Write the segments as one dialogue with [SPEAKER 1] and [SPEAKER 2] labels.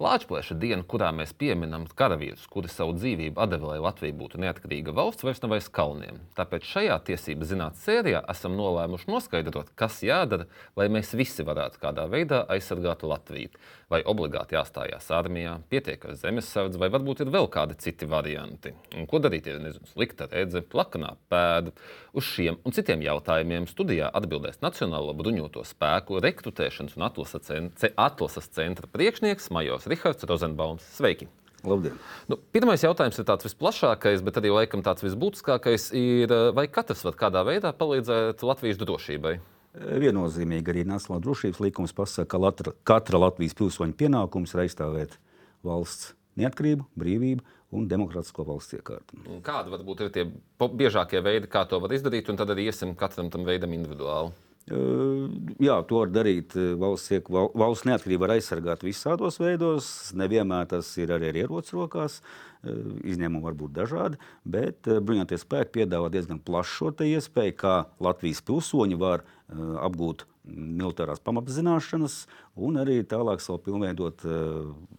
[SPEAKER 1] Lāčplēša diena, kurā mēs pieminam karavīrus, kuri savu dzīvību deva, lai Latvija būtu neatkarīga valsts, vairs nav aiz kalniem. Tāpēc šajā tiesību zinātnē sērijā esam nolēmuši noskaidrot, kas jādara, lai mēs visi varētu kādā veidā aizsargāt Latviju. Vai obligāti jāstājās armijā, pietiek ar zemesardzi, vai varbūt ir vēl kādi citi varianti. Un ko darīt, ja ir slikta redze, plakanā pēda? Uz šiem un citiem jautājumiem studijā atbildēs Nacionālo bruņoto spēku rekrutēšanas un atlases centra priekšnieks Majors Rihards Rozenbaums. Sveiki!
[SPEAKER 2] Labdien!
[SPEAKER 1] Nu, pirmais jautājums ir tāds visplašākais, bet arī laikam tāds visbūtiskākais ir, vai katrs var kādā veidā palīdzēt Latvijas drošībai?
[SPEAKER 2] Viennozīmīgi arī Nacionālās drošības likums pasaka, ka latra, katra Latvijas pilsoņa pienākums ir aizstāvēt valsts neatkarību, brīvību un demokrātisko valsts iekārtu.
[SPEAKER 1] Kādi varbūt ir tie biežākie veidi, kā to var izdarīt, un tad arī iesim katram tam veidam individuāli?
[SPEAKER 2] Jā, to var darīt. Valsts, valsts neatkarība var aizsargāt visādos veidos. Nevienmēr tas ir arī ar ieroci rokās. Izņēmumi var būt dažādi, bet bruņotie spēki piedāvā diezgan plašu šo iespēju, kā Latvijas pilsoņi var apgūt militārās pamatzināšanas un arī tālāk savu pilnveidot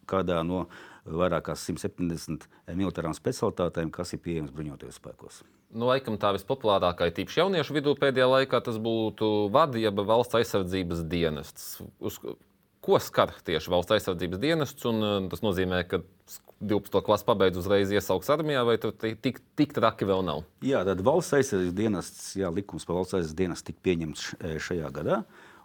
[SPEAKER 2] kādā no vairāk kā 170 militārām specialitātēm, kas ir pieejamas bruņotajos spēkos.
[SPEAKER 1] Nu, laikam tā vispopulārākā, tīpaši jauniešu vidū pēdējā laikā, tas būtu jeb valsts aizsardzības dienests. Uz ko skar tieši valsts aizsardzības dienests? Un, uh, tas nozīmē, ka 12. klasi pabeidz uzreiz iesauks armijā, vai tur tik, tik traki vēl nav?
[SPEAKER 2] Jā, tad valsts aizsardzības dienests, jā, likums par valsts aizsardzības dienestu tika pieņemts e, šajā gadā.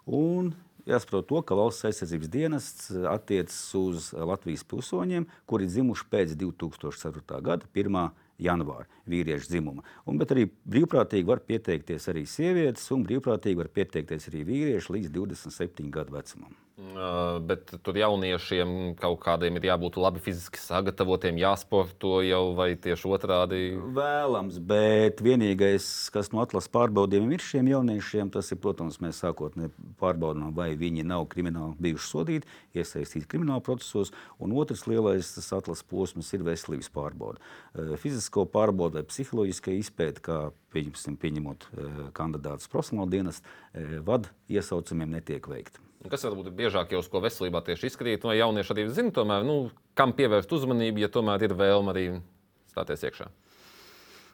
[SPEAKER 2] Un jāsaprot to, ka valsts aizsardzības dienests attiecas uz Latvijas pilsoņiem, kuri dzimuši pēc 2004. gada 1 janvāra vīriešu dzimuma. Un, bet arī brīvprātīgi var pieteikties arī sievietes, un brīvprātīgi var pieteikties arī vīrieši līdz 27 gadu vecumam.
[SPEAKER 1] Bet tur jauniešiem kaut kādiem ir jābūt labi fiziski sagatavotiem, jāsporto jau vai tieši otrādi?
[SPEAKER 2] Vēlams, bet vienīgais, kas no atlases pārbaudījumiem ir šiem jauniešiem, tas ir, protams, mēs sākotnēji pārbaudām, vai viņi nav krimināli bijuši sodīti, iesaistīti krimināla procesos, un otrs lielais atlases posms ir veselības pārbaude. Fizisko pārbaude vai psiholoģiskai izpēte, kā pieņemot kandidātus profesionāla dienas, vada iesaucamiem netiek veikta.
[SPEAKER 1] Kas varbūt ir biežāk jau uz ko veselībā tieši izkrīt, no jaunieši arī zina, tomēr, nu, kam pievērst uzmanību, ja tomēr ir vēlme arī stāties iekšā?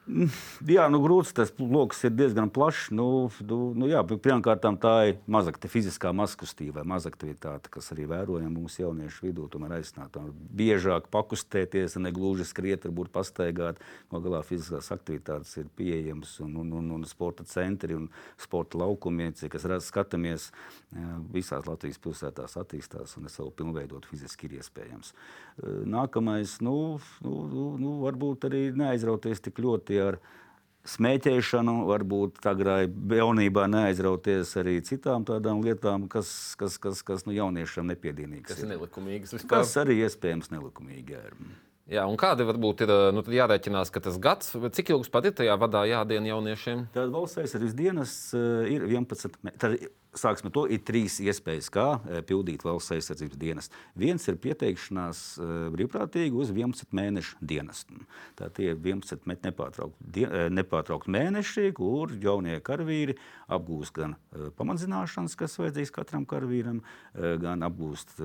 [SPEAKER 2] Jā, nu, grūts tas lokus ir diezgan plašs. Nu, nu, nu, jā, pirmkārt, tā ir mazakta fiziskā mazkustība, mazaktivitāte, kas arī vērojama mūsu jauniešu vidū. Tomēr aicināt biežāk pakustēties, ne gluži skriet, varbūt pastaigāt. Galā fiziskās aktivitātes ir pieejamas un, un, un, un sporta centri un sporta laukumi, kas redz, skatāmies visās Latvijas pilsētās attīstās un savu pilnveidot fiziski ir iespējams. Nākamais, nu, nu, nu, nu varbūt arī neaizrauties tik ļoti saistīti ar smēķēšanu, varbūt agrāk jaunībā neaizrauties arī citām tādām lietām, kas, kas, kas, kas nu, jauniešiem nepiedienīgas.
[SPEAKER 1] Kas ir nelikumīgas vispār?
[SPEAKER 2] Kas arī iespējams nelikumīgi. Ir.
[SPEAKER 1] Jā, un kādi varbūt ir nu, jārēķinās, ka tas gads, cik ilgs pat ir tajā vadā jādien jauniešiem?
[SPEAKER 2] Tad valsts aizsardzības dienas ir 11. Tad sāksim ar to, ir trīs iespējas, kā eh, pildīt valsts aizsardzības dienas. Viens ir pieteikšanās eh, brīvprātīgi uz 11 mēnešu dienestu. Tā tie ir 11 nepārtraukti eh, nepārtraukt mēneši, kur jaunie karavīri apgūst gan pamatzināšanas, kas vajadzīgs katram karavīram, gan apgūst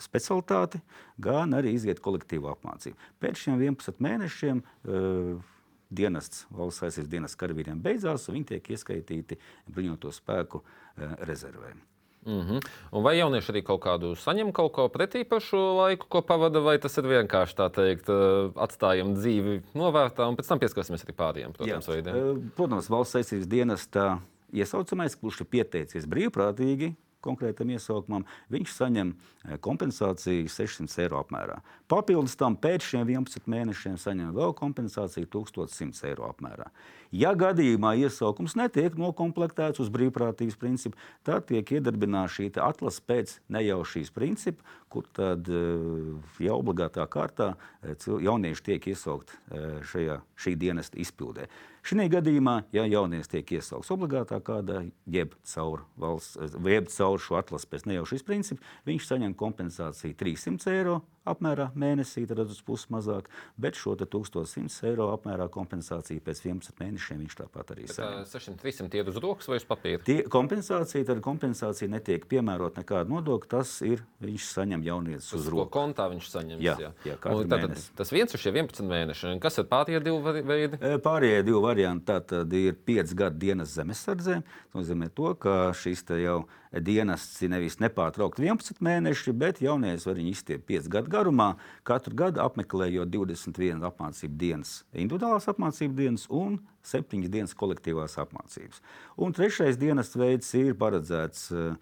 [SPEAKER 2] specialitāti, gan arī iziet kolektīvu apmācību. Pēc šiem 11 mēnešiem uh, dienests, valsts aizsardzības dienas karavīriem beidzās, un viņi tiek ieskaitīti bruņoto spēku eh, rezervē.
[SPEAKER 1] Mm -hmm. Un vai jaunieši arī kaut kādu saņem kaut ko pretī par šo laiku, ko pavada, vai tas ir vienkārši tā teikt, eh, atstājam dzīvi novērtā un pēc tam pieskarsimies arī pārējiem, protams, Jā. veidiem?
[SPEAKER 2] Protams, valsts aizsardzības dienesta iesaucamais, kurš ir pieteicies brīvprātīgi konkrētam iesaukumam, viņš saņem eh, kompensāciju 600 eiro apmērā. Papildus tam pēc šiem 11 mēnešiem saņem vēl kompensāciju 1100 eiro apmērā. Ja gadījumā iesaukums netiek noklāpts uz brīvprātības principu, tad tiek iedarbināta šī atlase pēc nejaušības principa, kur tad eh, jau obligātā kārtā eh, jaunieši tiek iesaukti šajā, šī dienesta izpildē. Šī gadījumā, ja jaunieks tiek iesaukts obligātā kādā, jeb caur, valsts, jeb caur šo atlases pēc nejaušas principu, viņš saņem kompensāciju 300 eiro apmērā mēnesī, tad uz pusi mazāk, bet šo 1100 eiro apmērā kompensāciju pēc 11 mēnešiem viņš tāpat arī saņem.
[SPEAKER 1] 600-300 ir uz rokas vai uz papīra?
[SPEAKER 2] Tie kompensācija, tad kompensācija netiek piemērot nekāda nodokļa, tas ir, viņš saņem jaunietis uz, rokas.
[SPEAKER 1] kontā viņš saņems?
[SPEAKER 2] Jā, jā. jā tātad,
[SPEAKER 1] tas viens ir šie 11 mēneši. Kas ir pārējie divi veidi?
[SPEAKER 2] Pārējie divi varianti tātad ir 5 gadu dienas zemesardzē. Tas nozīmē to, ka šis te jau dienests ir nevis nepārtraukti 11 mēneši, bet jaunieks var viņu izstiept 5 gadu garumā, katru gadu apmeklējot 21 apmācību dienas, individuālās apmācību dienas un 7 dienas kolektīvās apmācības. Un trešais dienas veids ir paredzēts uh,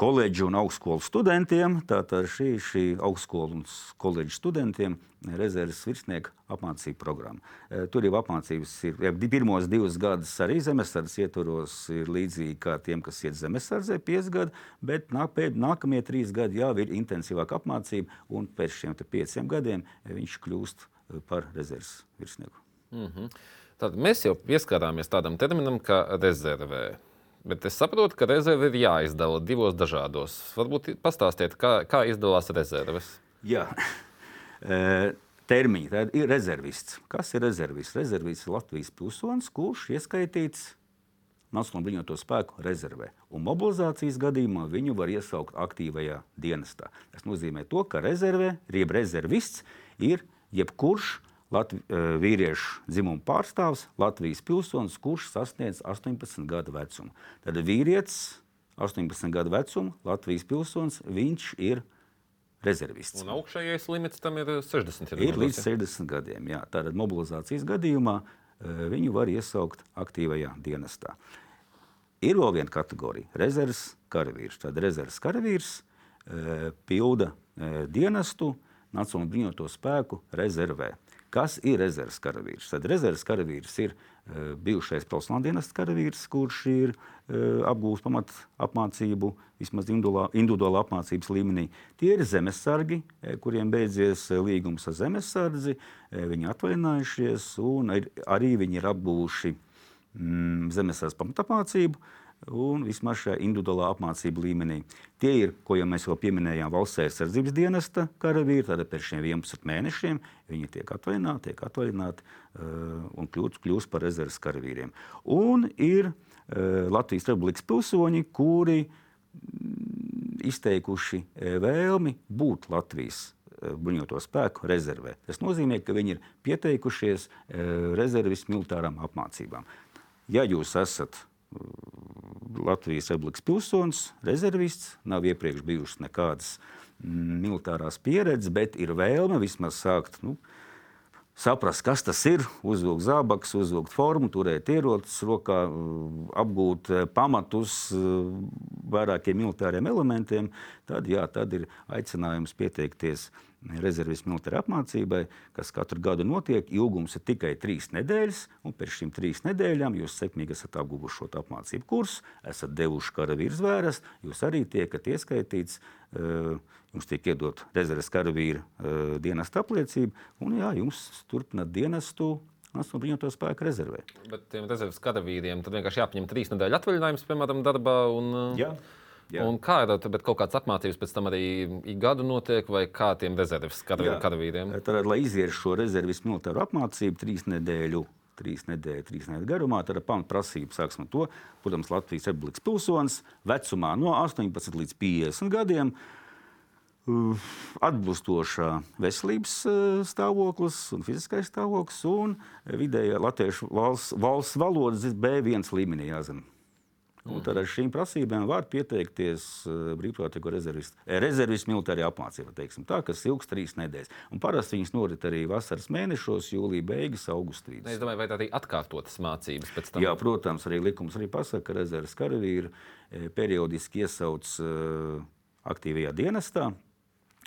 [SPEAKER 2] koledžu un augstskolu studentiem. Tātad šī ir augstskolu un koledžu studentiem rezerves virsnieka apmācību programma. E, tur jau apmācības ir ja pirmos divus gadus arī zemesardzes ietvaros, ir līdzīgi kā tiem, kas iet zemesardzē, 5 gadi, bet nāk, pēc, nākamie trīs gadi jau ir intensīvāka apmācība, un pēc šiem pieciem gadiem viņš kļūst e, par rezerves virsnieku.
[SPEAKER 1] Mm -hmm. Tad mēs jau pieskārāmies tādam terminam kā rezervē. Bet es saprotu, ka rezerve ir jāizdala divos dažādos. Varbūt pastāstiet, kā, kā izdalās rezerves.
[SPEAKER 2] Jā. E, termiņi. Tad ir rezervists. Kas ir rezervists? Rezervists ir Latvijas pilsonis, kurš ieskaitīts Nacionālo bruņoto spēku rezervē. Un mobilizācijas gadījumā viņu var iesaukt aktīvajā dienestā. Tas nozīmē, to, ka rezervē, jeb rezervists ir jebkurš Latvi, eh, vīriešu dzimuma pārstāvs, Latvijas pilsonis, kurš sasniedz 18 gadu vecumu. Tad vīrietis 18 gadu vecuma, Latvijas pilsonis, viņš ir rezervists.
[SPEAKER 1] Un augšējais limits tam ir 60
[SPEAKER 2] gadiem. Ir līdz 60 gadiem. Jā. Tātad mobilizācijas gadījumā eh, viņu var iesaukt aktīvajā dienestā. Ir vēl viena kategorija - rezerves karavīrs. Tad rezerves karavīrs e, pilda dienestu Nacionālo bruņoto spēku rezervē. Kas ir rezerves karavīrs? Tad rezerves karavīrs ir uh, bijušais profesionāla dienas karavīrs, kurš ir uh, apgūlis pamat apmācību, vismaz individuālā apmācības līmenī. Tie ir zemesargi, eh, kuriem beidzies līgums ar zemesardzi, viņi atvaļinājušies un ir, arī viņi ir apgūši mm, zemesardzes pamatapmācību un vismaz šajā individuālā apmācība līmenī. Tie ir, ko jau mēs jau pieminējām, valsts aizsardzības dienesta karavīri. Tad pēc šiem 11 mēnešiem viņi tiek atvaļināti, tiek atvaļināti uh, un kļūst, kļūst par rezerves karavīriem. Un ir uh, Latvijas Republikas pilsoņi, kuri mm, izteikuši uh, vēlmi būt Latvijas bruņoto spēku rezervē. Tas nozīmē, ka viņi ir pieteikušies rezerves militārām apmācībām. Ja jūs esat Latvijas republikas pilsonis, rezervists, nav iepriekš bijušas nekādas mm, militārās pieredzes, bet ir vēlme vismaz sākt nu, saprast, kas tas ir, uzvilkt zābakus, uzvilkt formu, turēt ierocis rokā, apgūt eh, pamatus eh, vairākiem militāriem elementiem, tad, jā, tad ir aicinājums pieteikties rezerves militārai apmācībai, kas katru gadu notiek. Ilgums ir tikai trīs nedēļas, un pēc šīm trīs nedēļām jūs sekmīgi esat apguvuši šo apmācību kursu, esat devuši karavīru zvēras, jūs arī tiekat ieskaitīts. Uh, jums tiek iedot rezerves karavīra uh, dienesta apliecība, un jā, jums turpināt dienestu Nacionālo bruņoto spēku rezervē.
[SPEAKER 1] Bet tiem rezerves karavīriem tad vienkārši jāpaņem trīs nedēļu atvaļinājums, piemēram, darbā. Un,
[SPEAKER 2] jā. Jā.
[SPEAKER 1] Un kā ir tad kaut kādas apmācības pēc tam arī gadu notiek, vai kā tiem rezerves karavīriem?
[SPEAKER 2] Tad, lai iziet šo rezerves militāru apmācību trīs nedēļu. Trīs nedēļas, trīs nedēļas garumā. Tad pamatprasība sāks no to, protams, Latvijas Republikas pilsonis vecumā no 18 līdz 50 gadiem. Uh, atbilstošā veselības uh, stāvoklis un fiziskais stāvoklis un vidējā latviešu valsts, valsts valodas B1 līmenī jāzina. Un tad ar šīm prasībām var pieteikties uh, brīvprātīgo rezervistu, eh, rezervistu militārajā apmācībā, tā, kas ilgs trīs nedēļas. Un parasti viņas norit arī vasaras mēnešos, jūlijā beigas, augustā.
[SPEAKER 1] Es domāju, vai tā ir atkārtotas mācības pēc tam?
[SPEAKER 2] Jā, protams, arī likums arī pasaka, ka rezerves karavīri eh, periodiski iesauc aktīvajā dienestā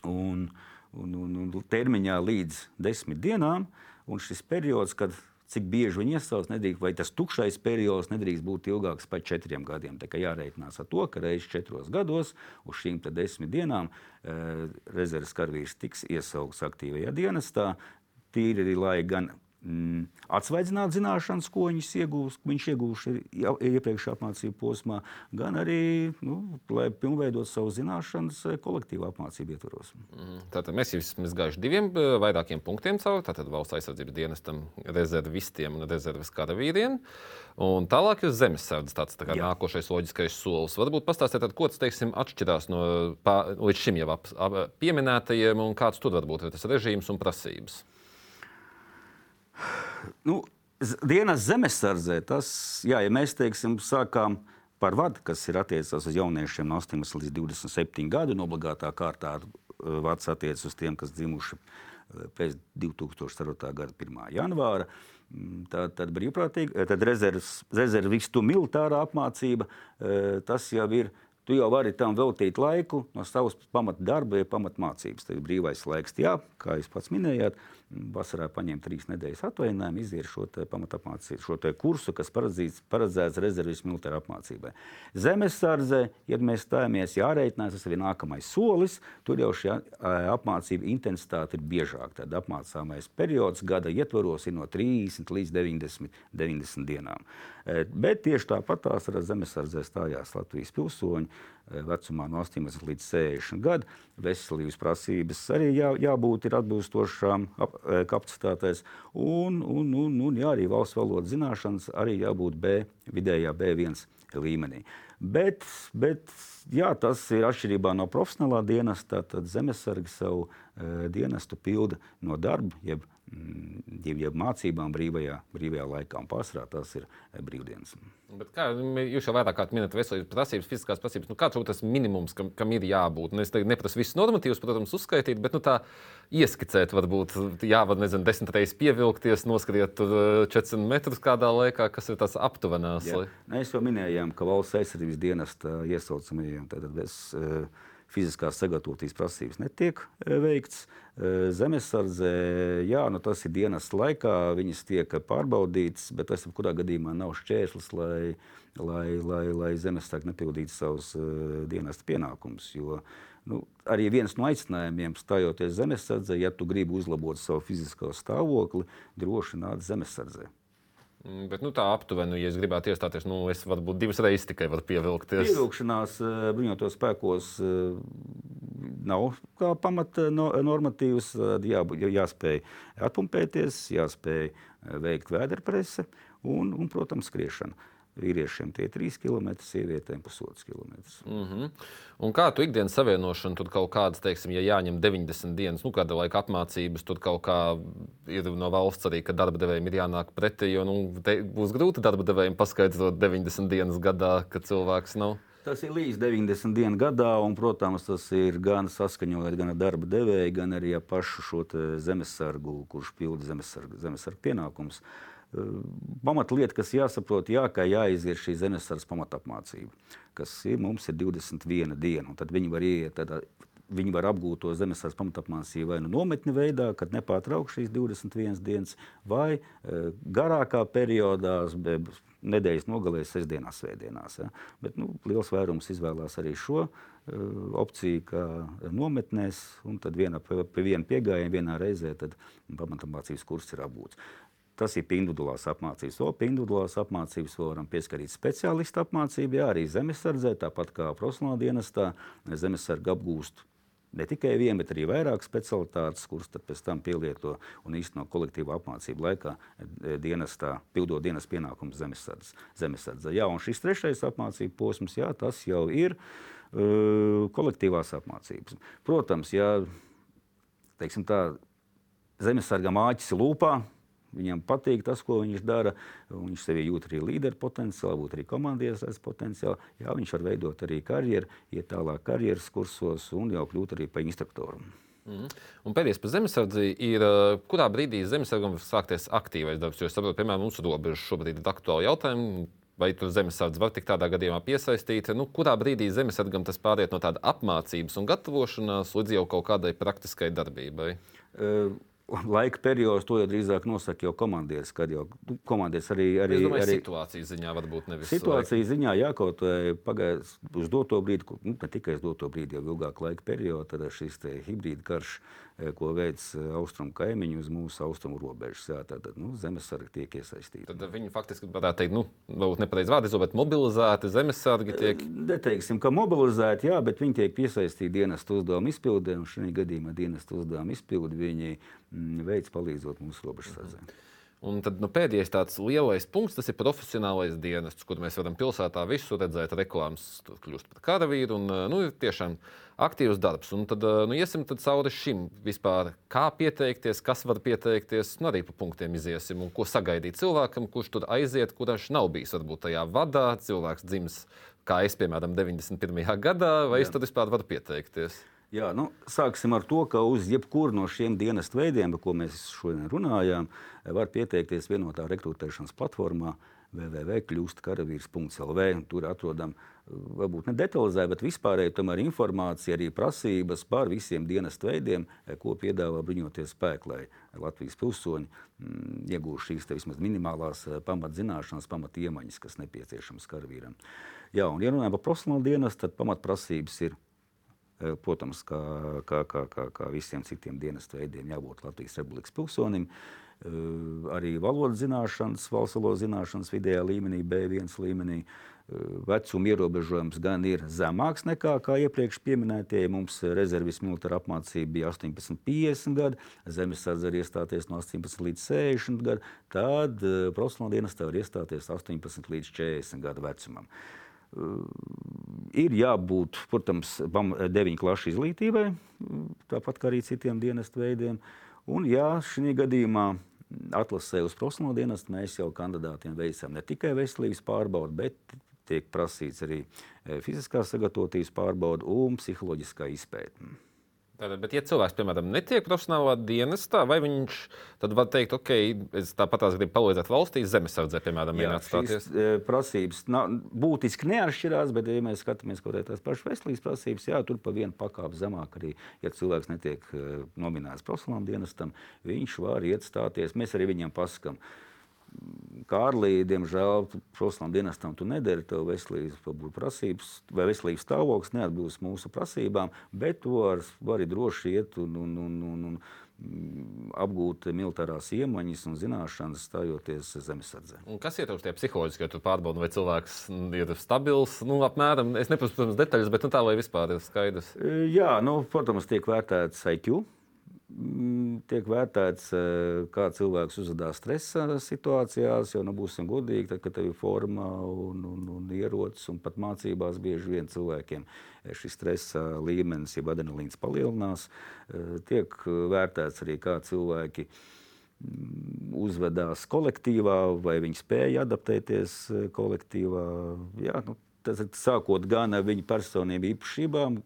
[SPEAKER 2] un, un, un, un termiņā līdz desmit dienām. Un šis periods, kad cik bieži viņi iesauc, nedrīkst, vai tas tukšais periods nedrīkst būt ilgāks par četriem gadiem. Tā kā jārēķinās ar to, ka reizes četros gados uz šīm desmit dienām e, rezerves karavīrs tiks iesaukts aktīvajā dienestā. Tīri, lai gan mm, atsvaidzināt zināšanas, ko iegūst, viņš iegūši iepriekšējā apmācību posmā, gan arī, nu, lai pilnveidot savu zināšanas kolektīvā apmācību ietvaros.
[SPEAKER 1] Tātad mēs jau esam gājuši diviem eh, vairākiem punktiem cauri. Tātad valsts aizsardzības dienestam, rezervistiem un rezerves karavīriem. Un tālāk ir zemesardzes tāds tā nākošais loģiskais solis. Varbūt pastāstiet, ko tas teiksim, atšķirās no pā, līdz šim jau ap, ap, pieminētajiem un kāds tur varbūt ir tas režīms un prasības.
[SPEAKER 2] Nu, dienas zemesardzē, tas, jā, ja mēs teiksim, sākām par vadu, kas ir attiecināts uz jauniešiem no 18 līdz 27 gadu, un obligātā kārtā vads attiecas uz tiem, kas dzimuši eh, pēc 2004. gada 1. janvāra. Mm, tad, tad brīvprātīgi, eh, tad rezerves, rezervistu militārā apmācība, eh, tas jau ir Tu jau vari tam veltīt laiku no savas pamatdarba, ja pamatmācības. Tev ir brīvais laiks, jā, kā jūs pats minējāt. Vasarā paņemt trīs nedēļas atvaļinājumu, iziet šo pamatapmācību, šo kursu, kas paredzēts, paredzēts rezerves militāra apmācībai. Zemesardze, ja mēs stājamies, jārēķinās, tas ir nākamais solis. Tur jau šī apmācība intensitāte ir biežāka. Tad apmācāmais periods gada ietvaros ir no 30 līdz 90, 90 dienām. Bet tieši tāpat tās ar zemesardzē stājās Latvijas pilsoņi vecumā no 18 līdz 60 gadiem. Veselības prasības arī jā, jābūt atbilstošām kapacitātēs, un, un, un, un jā, arī valsts valodas zināšanas arī jābūt B, vidējā B1 līmenī. Bet, bet jā, tas ir atšķirībā no profesionālā dienesta. Tad zemesargi savu e, dienestu pilda no darba, jeb jeb mm, mācībām brīvajā, brīvajā laikā. Un pārsvarā tas ir eh, brīvdienas.
[SPEAKER 1] Bet kā jūs jau vairāk minējāt, veselības prasības, fiziskās prasības, nu, kāds ir tas minimums, kam, kam ir jābūt? Nu, es neprasu visus normatīvus, protams, uzskaitīt, bet nu, tā ieskicēt, varbūt jāvada, nezinu, desmit reizes pievilkties, noskriet tur 400 eh, metrus kādā laikā, kas ir tas aptuvenās.
[SPEAKER 2] Jā. Mēs jau minējām, ka valsts aizsardzības dienesta iesaucamajiem. Tātad es, uh, fiziskās sagatavotības prasības netiek e, veikts. E, zemesardze, jā, nu tas ir dienas laikā, viņas tiek pārbaudītas, bet tas jebkurā gadījumā nav šķērslis, lai, lai, lai, lai zemesardze nepildītu savus uh, dienas pienākumus. Jo nu, arī viens no aicinājumiem, stājoties zemesardzē, ja tu gribi uzlabot savu fizisko stāvokli, droši nāc zemesardzē.
[SPEAKER 1] Mm, bet nu, tā aptuveni, ja es gribētu iestāties, nu, es varbūt divas reizes tikai varu pievilkties.
[SPEAKER 2] Pievilkšanās eh, bruņotos spēkos eh, nav kā pamata normatīvs. Jā, jāspēj atpumpēties, jāspēj eh, veikt vēderprese un, un, protams, skriešana. Vīriešiem tie ir 3 km, sievietēm pusotrs km.
[SPEAKER 1] Mm -hmm. Un kā tu ikdienas savienošanu, tur kaut kādas, teiksim, ja jāņem 90 dienas, nu, kāda laika apmācības, tur kaut kā ir no valsts arī, ka darba devējiem ir jānāk pretī, jo nu, būs grūti darba devējiem paskaidrot 90 dienas gadā, ka cilvēks nav.
[SPEAKER 2] Tas ir līdz 90 dienu gadā, un, protams, tas ir gan saskaņojot gan ar darba devēju, gan arī ar pašu šo zemesargu, kurš pilda zemesargu, zemesargu pienākumus. Uh, pamatlieta, kas jāsaprot, jā, ka jāiziet šī zemesardzes pamatapmācība, kas ir, mums ir 21 diena. Tad viņi var iet, tad, viņi var apgūt to zemesardzes pamatapmācību vai nu nometni veidā, kad nepārtraukti šīs 21 dienas, vai e, garākā periodā, nedēļas nogalēs, sestdienās, svētdienās. Ja. Bet nu, liels vairums izvēlās arī šo uh, opciju, kā nometnēs, un tad viena, pie viena piegājiena vienā reizē pamatamācības kurs ir apgūts. Tas ir individuālās apmācības. Vēl pie individuālās apmācības vēl varam pieskarīt speciālistu apmācību, jā, arī zemesardzē, tāpat kā profesionālā dienestā. Zemesarga apgūst ne tikai vienu, bet arī vairāk specialitātes, kuras pēc tam pielieto un īsteno kolektīvu apmācību laikā e, dienestā, pildot dienas pienākumus zemesardzē. zemesardze. Jā, un šis trešais apmācību posms, jā, tas jau ir uh, kolektīvās apmācības. Protams, ja teiksim tā, zemesargam āķis lūpā, Viņam patīk tas, ko viņš dara. Viņš sevi jūt arī līderu potenciālu, būt arī komandieris potenciālu. Jā, viņš var veidot arī karjeru, iet tālāk karjeras kursos un jau kļūt arī par instruktoru.
[SPEAKER 1] Mm. Un pēdējais par zemesardzi ir, kurā brīdī zemesargam var sākties aktīvais darbs. Jo es saprotu, piemēram, mūsu robeža šobrīd ir aktuāli jautājumi. Vai tur zemesardze var tik tādā gadījumā piesaistīt? Nu, kurā brīdī zemesargam tas pāriet no tāda apmācības un gatavošanās līdz jau kaut kādai praktiskai darbībai?
[SPEAKER 2] Uh, laika periods to jau drīzāk nosaka jau komandieris, kad jau nu, komandieris arī. arī,
[SPEAKER 1] Es domāju,
[SPEAKER 2] arī
[SPEAKER 1] situācijas ziņā varbūt nevis
[SPEAKER 2] Situācijas ziņā, jā, kaut vai pagājis uz doto brīdi, nu, ne tikai uz doto brīdi, jau ilgāku laika periodu, tad šis hibrīda karš, eh, ko veids eh, austrumu kaimiņi uz mūsu austrumu robežas, jā, tad nu, zemesargi tiek iesaistīti.
[SPEAKER 1] Tad viņi faktiski varētu teikt, nu, varbūt nepareizi vārdu bet mobilizēti zemesargi tiek.
[SPEAKER 2] Neteiksim, ka mobilizēti, jā, bet viņi tiek piesaistīti dienestu uzdevumu izpildē, un šajā gadījumā dienestu uzdevumu izpildi viņi veids palīdzot mūsu robežsardzē.
[SPEAKER 1] Un tad nu, pēdējais tāds lielais punkts, tas ir profesionālais dienests, kur mēs varam pilsētā visu redzēt, reklāmas kļūst par karavīru. Un, nu, ir tiešām aktīvs darbs. Un tad nu, iesim tad cauri šim vispār, kā pieteikties, kas var pieteikties, nu, arī pa punktiem iziesim un ko sagaidīt cilvēkam, kurš tur aiziet, kurš nav bijis varbūt tajā vadā. Cilvēks dzimis, kā es, piemēram, 91. gadā, vai Jā. es tad vispār varu pieteikties?
[SPEAKER 2] Jā, nu, sāksim ar to, ka uz jebkuru no šiem dienestu veidiem, par ko mēs šodien runājām, var pieteikties vienotā rekrutēšanas platformā www.kļūstkaravīrs.lv. Tur atrodam varbūt ne detalizēta, bet vispārēji tomēr informācija, arī prasības par visiem dienestu veidiem, ko piedāvā bruņoties spēki, lai Latvijas pilsoņi mm, iegūtu šīs vismaz minimālās eh, pamatzināšanas, pamatiemaņas, kas nepieciešamas karavīram. Jā, un, ja runājam par profesionālu dienestu, tad pamatprasības ir Protams, kā, kā, kā, kā, kā visiem citiem dienestu veidiem, jābūt Latvijas Republikas pilsonim. Eh, Arī valodas zināšanas, valsts valodas zināšanas vidējā līmenī, B1 līmenī. Eh, Vecuma ierobežojums gan ir zemāks nekā iepriekš minētie. Mums rezerves militāra apmācība bija 18, 50 gadi, zemesardze var iestāties no 18 līdz 60 gadiem, tad profesionālā dienestā var iestāties 18 līdz 40 gadu vecumam. Ir jābūt, protams, deviņu klašu izglītībai, tāpat kā arī citiem dienestu veidiem. Un, ja šī gadījumā atlasē uz profesionālo dienestu, mēs jau kandidātiem veicam ne tikai veselības pārbaudi, bet tiek prasīts arī fiziskās sagatavotības pārbaude un psiholoģiskā izpēta.
[SPEAKER 1] Tātad, bet, ja cilvēks, piemēram, netiek profesionālā dienestā, vai viņš tad var teikt, ok, es tāpat gribu palīdzēt valstī, zemesardzē, piemēram, mēģināt stāties?
[SPEAKER 2] e, prasības nav, būtiski neatšķirās, bet, ja mēs skatāmies kaut kādas tās pašas veselības prasības, jā, tur pa vienu pakāpi zemāk arī, ja cilvēks netiek e, nominēts profesionālam dienestam, viņš var iet stāties. Mēs arī viņam pasakām. Kārlī, diemžēl, profesionālam dienestam tu nedari, tev veselības prasības vai veselības stāvoklis neatbilst mūsu prasībām, bet tu vari var droši iet un, un, un, un, un apgūt militārās iemaņas un zināšanas, stājoties zemesardzē.
[SPEAKER 1] Kas ietilpst tajā psiholoģiski, ja tu pārbaudi, vai cilvēks ir stabils? Nu, apmēram, es neprasu, protams, detaļas, bet nu, tā, lai vispār ir skaidrs.
[SPEAKER 2] Jā, nu, protams, tiek vērtēts IQ tiek vērtēts, kā cilvēks uzvedās stresa situācijās. Jo, nu, būsim godīgi, tad, kad tev ir forma un, un, un ierocis, un pat mācībās bieži vien cilvēkiem šis stresa līmenis, jeb adrenalīns palielinās. Tiek vērtēts arī, kā cilvēki uzvedās kolektīvā, vai viņi spēja adaptēties kolektīvā. Jā, nu, ir sākot gan ar viņu personību īpašībām,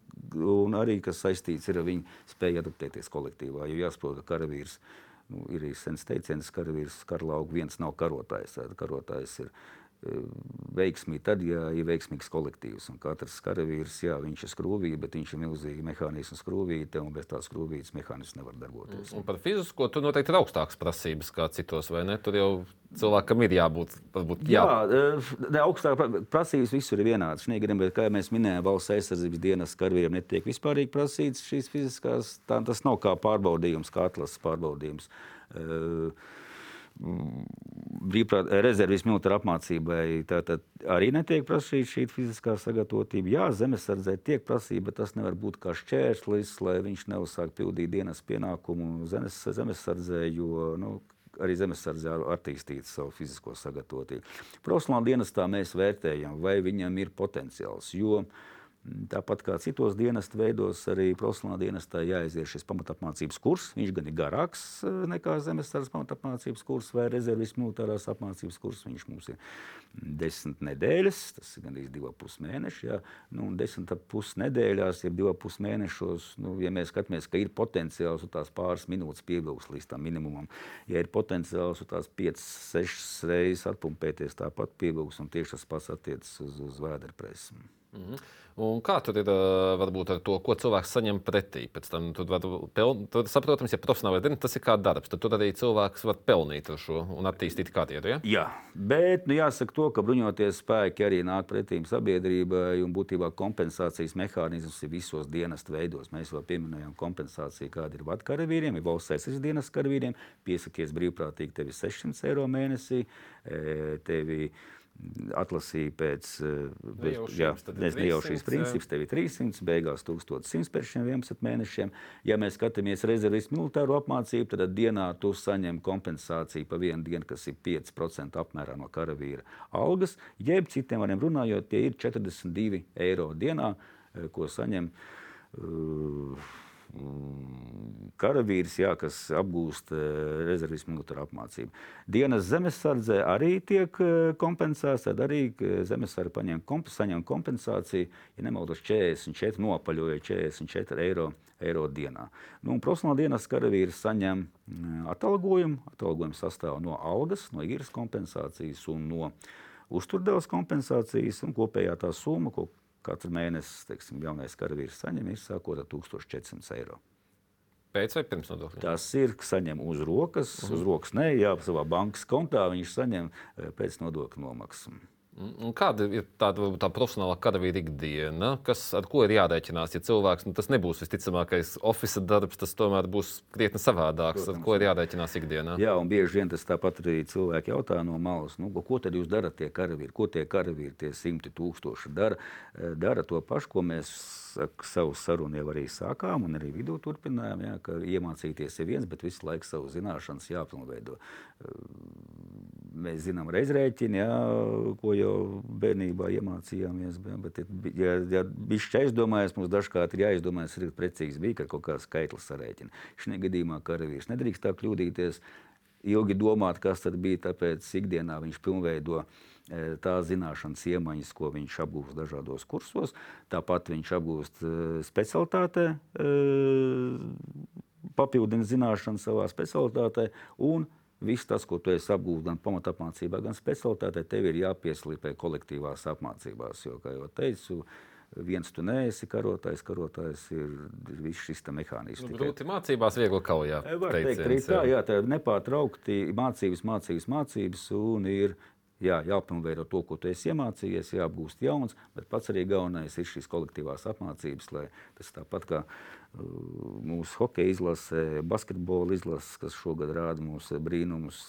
[SPEAKER 2] un arī kas saistīts ar viņu spēju adaptēties kolektīvā. Jo jāsaprot, ka karavīrs nu, ir sens teiciens, ka karavīrs karalaugu viens nav karotājs. Karotājs ir veiksmīgi tad, ja ir veiksmīgs kolektīvs. Un katrs karavīrs, jā, viņš ir skrūvīte, bet viņš ir milzīgi mehānisms skrūvīte, un bez tās skrūvītes mehānisms nevar darboties.
[SPEAKER 1] Un par fizisko tur noteikti ir augstākas prasības kā citos, vai ne? Tur jau cilvēkam ir jābūt. Varbūt,
[SPEAKER 2] jā, jā ne, augstāk prasības visur ir vienādas. Negadiem, bet, kā mēs minējām, valsts aizsardzības dienas karavīriem netiek vispārīgi prasīts šīs fiziskās. Tā, tas nav kā pārbaudījums, kā atlases pārbaudījums. Uh, brīvprāt, rezerves militāra apmācībai tātad arī netiek prasīta šī fiziskā sagatavotība. Jā, zemesardzē tiek prasīta, bet tas nevar būt kā šķērslis, lai viņš neuzsāk pildīt dienas pienākumu zemes, zemesardzē, jo nu, arī zemesardze attīstīt savu fizisko sagatavotību. Profesionālā dienestā mēs vērtējam, vai viņam ir potenciāls. Jo, uh, Tāpat kā citos dienestu veidos, arī profesionālā dienestā jāiziet šis pamatapmācības kurs. Viņš gan ir garāks eh, nekā zemesardzes pamatapmācības kurs vai rezerves militārās apmācības kurs. Viņš mums ir desmit nedēļas, tas ir gandrīz divi pus mēneši. Jā. Nu, desmit pus nedēļās, ja divi pus mēnešos, nu, ja mēs skatāmies, ka ir potenciāls uz tās pāris minūtes pievilks līdz tam minimumam, ja ir potenciāls uz tās 5, 6 reizes atpumpēties, tāpat pievilks, un tieši tas pats attiecas uz, uz vēderpresi.
[SPEAKER 1] Mhm. Un kā tur ir varbūt ar to, ko cilvēks saņem pretī? Pēc tam tur var pelnīt, saprotams, ja profesionāli ir tas ir kā darbs, tad tur arī cilvēks var pelnīt ar šo un attīstīt karjeru. Ja?
[SPEAKER 2] Jā, bet nu, jāsaka to, ka bruņoties spēki arī nāk pretīm sabiedrībai un būtībā kompensācijas mehānisms ir visos dienestu veidos. Mēs jau pieminējām kompensāciju, kāda ir vadkaravīriem, ir valsts aizsardzības dienas karavīriem, piesakies brīvprātīgi, tev ir 600 eiro mēnesī. Tevi, atlasīja pēc nejaušības princips, tev ir 300, beigās 1100 par šiem 11 mēnešiem. Ja mēs skatāmies rezervistu militāro apmācību, tad dienā tu saņem kompensāciju pa vienu dienu, kas ir 5% apmērā no karavīra algas, jeb citiem vārdiem runājot, tie ir 42 eiro dienā, ko saņem. Uh, karavīrs, jā, kas apgūst eh, rezervismu militāru apmācību. Dienas zemesardzē arī tiek eh, kompensēts, tad arī eh, zemesardze paņem komp saņem kompensāciju, ja nemaldos 44, nopaļoja 44 eiro, eiro dienā. Nu, profesionāla dienas karavīrs saņem atalgojumu, atalgojums sastāv no algas, no īres kompensācijas un no uzturdevas kompensācijas, un kopējā tā summa, ko Katru mēnesi teiksim, jaunais karavīrs saņem sākot ar 1400 eiro.
[SPEAKER 1] Pēc vai pirms nodokļiem?
[SPEAKER 2] Tas ir saņem uz rokas, uh -huh. uz rokas ne, jā, savā bankas kontā viņš saņem eh, pēc nodokļu nomaksas.
[SPEAKER 1] Un kāda ir tāda tā profesionālā karavīra ikdiena, kas, ar ko ir jārēķinās? Ja cilvēks nu, tas nebūs visticamākais oficiālais darbs, tas tomēr būs krietni savādāks. Protams, ar ko ir jārēķinās ikdienā?
[SPEAKER 2] Jā, un bieži vien tas tāpat arī cilvēki jautā no malas, nu, ko tad jūs darat tie karavīri? Ko tie karavīri, tie simti tūkstoši dara? Eh, dara to pašu, ko mēs savu sarunu jau arī sākām un arī vidū turpinājām, jā, ka iemācīties ir viens, bet visu laiku savu zināšanas jāpilnveido mēs zinām reizrēķinu, ja, ko jau bērnībā iemācījāmies. Bet, ja, ja bišķi aizdomājas, mums dažkārt ir jāizdomājas arī precīzi bija, ka kaut kāds skaitlis sarēķina. Šajā gadījumā karavīrs nedrīkst tā kļūdīties, ilgi domāt, kas tad bija, tāpēc ikdienā viņš pilnveido e, tās zināšanas, iemaņas, ko viņš apgūst dažādos kursos. Tāpat viņš apgūst e, specialitātē, e, papildina zināšanas savā specialitātē un Viss tas, ko tu esi apgūlis gan pamatapmācībā, gan specialitātē, tev ir jāpieslīpē kolektīvās apmācībās. Jo, kā jau teicu, viens tu neesi karotājs, karotājs ir, viss šis mehānisms.
[SPEAKER 1] Nu, grūti mācībās, viegli kaujā.
[SPEAKER 2] Var teikt, arī tā, jā, tā nepārtraukti mācības, mācības, mācības, un ir jā, jāpilnveido to, ko tu esi iemācījies, jāapgūst jauns, bet pats arī galvenais ir šīs kolektīvās apmācības, lai tas tāpat kā mūsu hokeja izlase, basketbola izlase, kas šogad rāda mūsu brīnumus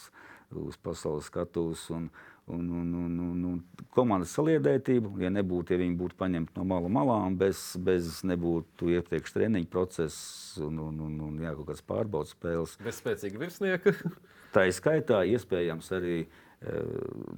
[SPEAKER 2] uz pasaules skatuves. Un, un, un, un, un, un komandas saliedētību, ja nebūtu, ja viņi būtu paņemti no malu malām, bez, bez nebūtu iepriekš treniņu process un, un, un, un jā, kaut kāds pārbaudas spēles.
[SPEAKER 1] Bez spēcīga virsnieka.
[SPEAKER 2] Tā ir skaitā iespējams arī uh,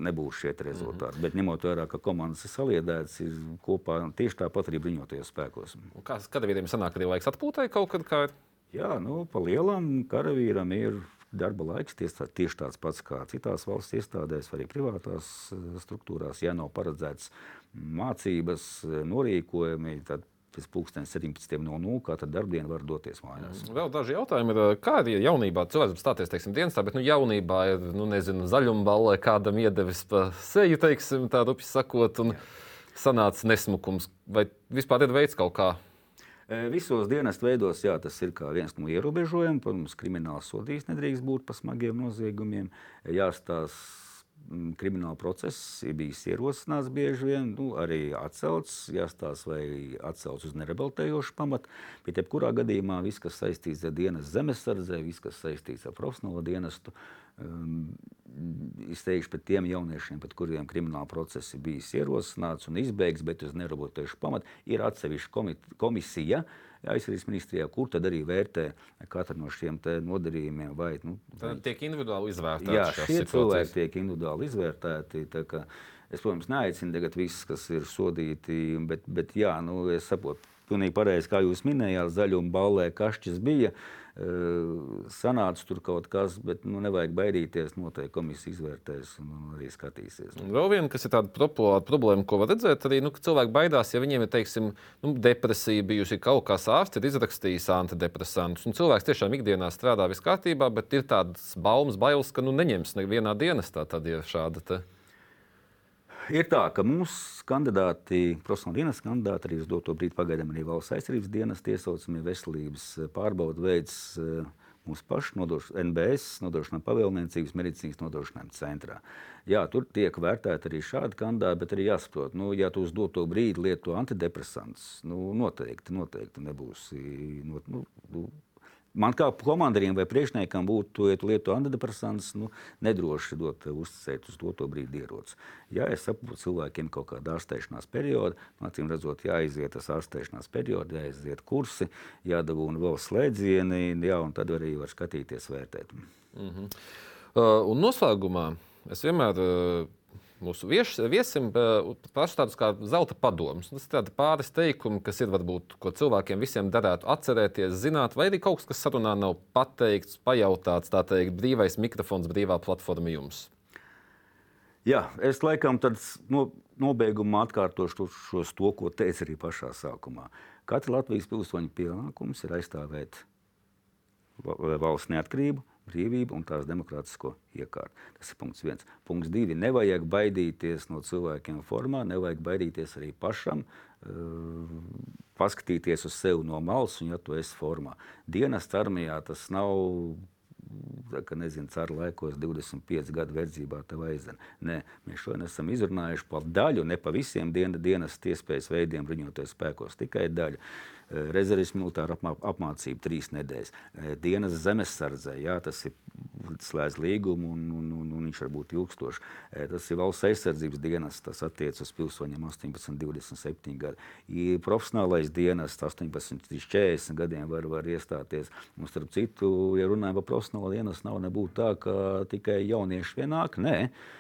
[SPEAKER 2] nebūs šie rezultāti. Mm -hmm. Bet ņemot vērā, ka komandas ir saliedētas, ir kopā tieši tāpat arī bruņotajos spēkos.
[SPEAKER 1] Kā karavīriem sanāk, arī laiks atpūtai kaut kad? Kā ir?
[SPEAKER 2] Jā, nu, pa lielam karavīram ir darba laiks tieši, tieši tāds pats kā citās valsts iestādēs, arī privātās struktūrās. Ja nav paredzēts mācības, norīkojumi, tad pēc pusdienas 17.00, kā tad darbdiena var doties mājās.
[SPEAKER 1] Mm. Vēl daži jautājumi ir, kā ir jaunībā cilvēks stāties, teiksim, dienestā, bet nu, jaunībā ir, nu, nezinu, zaļumballē kādam iedevis pa seju, teiksim, tā rupi sakot, un Jā. sanāca nesmukums. Vai vispār ir veids kaut kā?
[SPEAKER 2] E, visos dienas veidos jā, tas ir viens no ierobežojumiem. Protams, krimināls sodīs nedrīkst būt par smagiem noziegumiem. Jāstāsta Mm, krimināla process ir bijis ierosināts bieži vien, nu, arī atcelts, jāstāsta vai atcelts uz nerebeltējošu pamatu. Bet, jebkurā gadījumā, viss, kas saistīts ar dienas zemesardzē, viss, kas saistīts ar profesionālo dienestu, um, izteikšu pret tiem jauniešiem, pret kuriem krimināla process ir bijis ierosināts un izbeigts, bet uz nerebeltējošu pamatu, ir atsevišķa komisija aizsardzības ministrijā, kur tad arī vērtē katru no šiem nodarījumiem. Vai, nu,
[SPEAKER 1] vai... Tiek individuāli izvērtēti.
[SPEAKER 2] Jā, šie situācijas. cilvēki tiek individuāli izvērtēti. Es, protams, neaicinu tagad visus, kas ir sodīti, bet, bet jā, nu, es saprotu, pilnīgi pareizi, kā jūs minējāt, zaļuma ballē kašķis bija. Uh, sanāca tur kaut kas, bet nu, nevajag baidīties. Noteikti komisija izvērtēs un, un arī skatīsies.
[SPEAKER 1] Un vēl viena, kas ir tāda populāra problēma, ko var redzēt, arī nu, cilvēki baidās, ja viņiem ir teiksim, nu, depresija bijusi, kaut kāds ārsts ir izrakstījis antidepresantus. Cilvēks tiešām ikdienā strādā viss kārtībā, bet ir tādas baumas, bailes, ka nu, neņems nevienā dienestā, tad ir šāda. Te.
[SPEAKER 2] Ir tā, ka mūsu kandidāti, profesionāli dienas kandidāti, arī uz doto brīdi pagaidām arī valsts aizsardzības dienas tiesaucamie veselības pārbaudu veids mūsu pašu nodoš, NBS, nodrošinājuma pavēlniecības medicīnas nodrošinājuma centrā. Jā, tur tiek vērtēti arī šādi kandidāti, bet arī jāsaprot, nu, ja tu uz doto brīdi lieto antidepresantus, nu, noteikti, noteikti nebūs. Nu, nu, Man kā komandieriem vai priekšniekam būtu, ja tu lieto antidepresantus, nu, nedroši dot uzticēt uz to brīdi ieroci. Ja es saprotu cilvēkiem kaut kāda ārstēšanās perioda, nu, acīm redzot, jāiziet tas ārstēšanās periods, jāiziet kursi, jādabūna vēl slēdzieni, jā, un tad arī var skatīties, vērtēt. Mm
[SPEAKER 1] -hmm. uh, un noslēgumā es vienmēr. Uh, mūsu vieš, viesim pašu tādus kā zelta padomus. Tas ir pāris teikumi, kas ir varbūt, ko cilvēkiem visiem derētu atcerēties, zināt, vai arī kaut kas, kas sarunā nav pateikts, pajautāts, tā teikt, brīvais mikrofons, brīvā platforma jums.
[SPEAKER 2] Jā, es laikam no, nobeigumā atkārtošu šos to, ko teicu arī pašā sākumā. Katra Latvijas pilsoņa pienākums ir aizstāvēt valsts neatkarību, brīvību un tās demokrātisko iekārtu. Tas ir punkts viens. Punkts divi. Nevajag baidīties no cilvēkiem formā, nevajag baidīties arī pašam. Uh, paskatīties uz sevi no malas, un ja tu esi formā. Dienas armijā tas nav ka nezinu, caur laikos 25 gadu verdzībā tev aizdzen. Nē, mēs šodien esam izrunājuši par daļu, ne pa visiem dienas iespējas veidiem bruņoties spēkos, tikai daļu. Rezerves militāra apmā, apmācība trīs nedēļas, eh, dienas zemesardzē, jā, tas ir slēdz līgumu un, un, un, un viņš var būt ilgstošs. Eh, tas ir valsts aizsardzības dienas, tas attiecas uz pilsoņiem 18, 27 gadi. Ir profesionālais dienas 18, 40 gadiem var, var iestāties. Un starp citu, ja runājam par profesionālo dienas, nav nebūt tā, ka tikai jaunieši vienāk. Nē. Eh,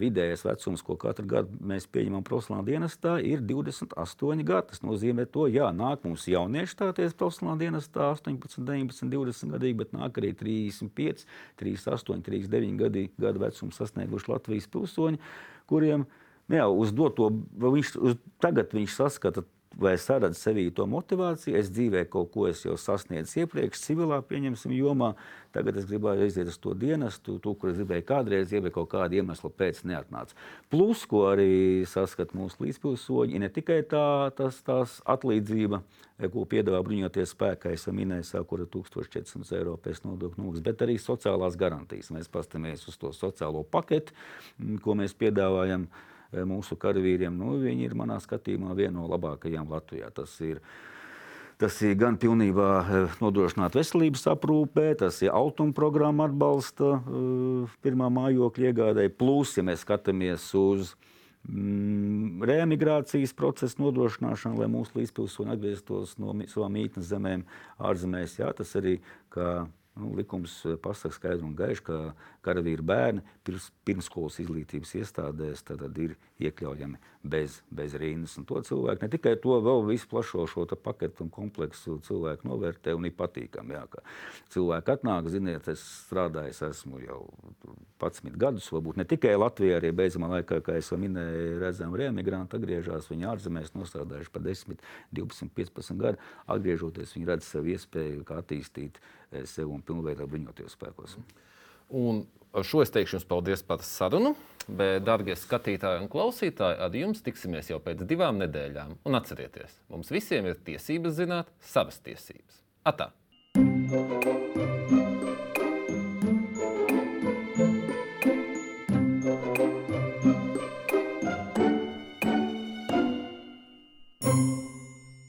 [SPEAKER 2] vidējais vecums, ko katru gadu mēs pieņemam profesionālā dienestā, ir 28 gadi. Tas nozīmē, ka nāk mums jaunieši stāties profesionālā dienestā, 18, 19, 20 gadīgi, bet nāk arī 35, 38, 39 gadi, gadu vecumu sasnieguši Latvijas pilsoņi, kuriem nu jā, uz doto, viņš, uz, tagad viņš saskata vai es redzu sevī to motivāciju, es dzīvē kaut ko es jau sasniedzu iepriekš, civilā pieņemsim jomā. Tagad es gribēju aiziet uz to dienestu, to, kur es gribēju kādreiz, ja kaut kāda iemesla pēc neatnāca. Plus, ko arī saskata mūsu līdzpilsoņi, ir ne tikai tā tas, tās atlīdzība, ko piedāvā bruņoties spēkā, es jau minēju, sākot ar 1400 eiro pēc nodokļu nolūks, bet arī sociālās garantijas. Mēs paskatāmies uz to sociālo paketi, ko mēs piedāvājam. Eh, mūsu karavīriem, nu, viņi ir manā skatījumā viena no labākajām Latvijā. Tas ir, Tas ir gan pilnībā eh, nodrošināt veselības aprūpē, tas ir autonomu programma atbalsta uh, pirmā mājokļa iegādē. Plus, ja mēs skatāmies uz mm, reemigrācijas procesu nodrošināšanu, lai mūsu līdzpilsoņi atgrieztos no savām mītnes zemēm ārzemēs, jā, tas arī kā Nu, likums eh, pasaka skaidri un gaiši, ka karavīri bērni pirms, pirmskolas izglītības iestādēs ir iekļaujami bez, bez rindas. Un to cilvēku ne tikai to vēl visu plašo šo paketu un kompleksu cilvēku novērtē un ir patīkami. Jā, cilvēki atnāk, ziniet, es strādāju, es esmu jau 11 gadus, varbūt ne tikai Latvijā, arī beidzamā laikā, kā jau minēju, redzam, reemigranti atgriežas, viņi ārzemēs nostādājuši par 10, 12, 15 gadu. Atgriežoties, viņi redz sev iespēju attīstīt sev un pilnveidā bruņoties spēkos.
[SPEAKER 1] Un ar šo es teikšu jums paldies par sarunu. Bet, darbie skatītāji un klausītāji, ar jums tiksimies jau pēc divām nedēļām. Un atcerieties, mums visiem ir tiesības zināt savas tiesības. Atā! thank you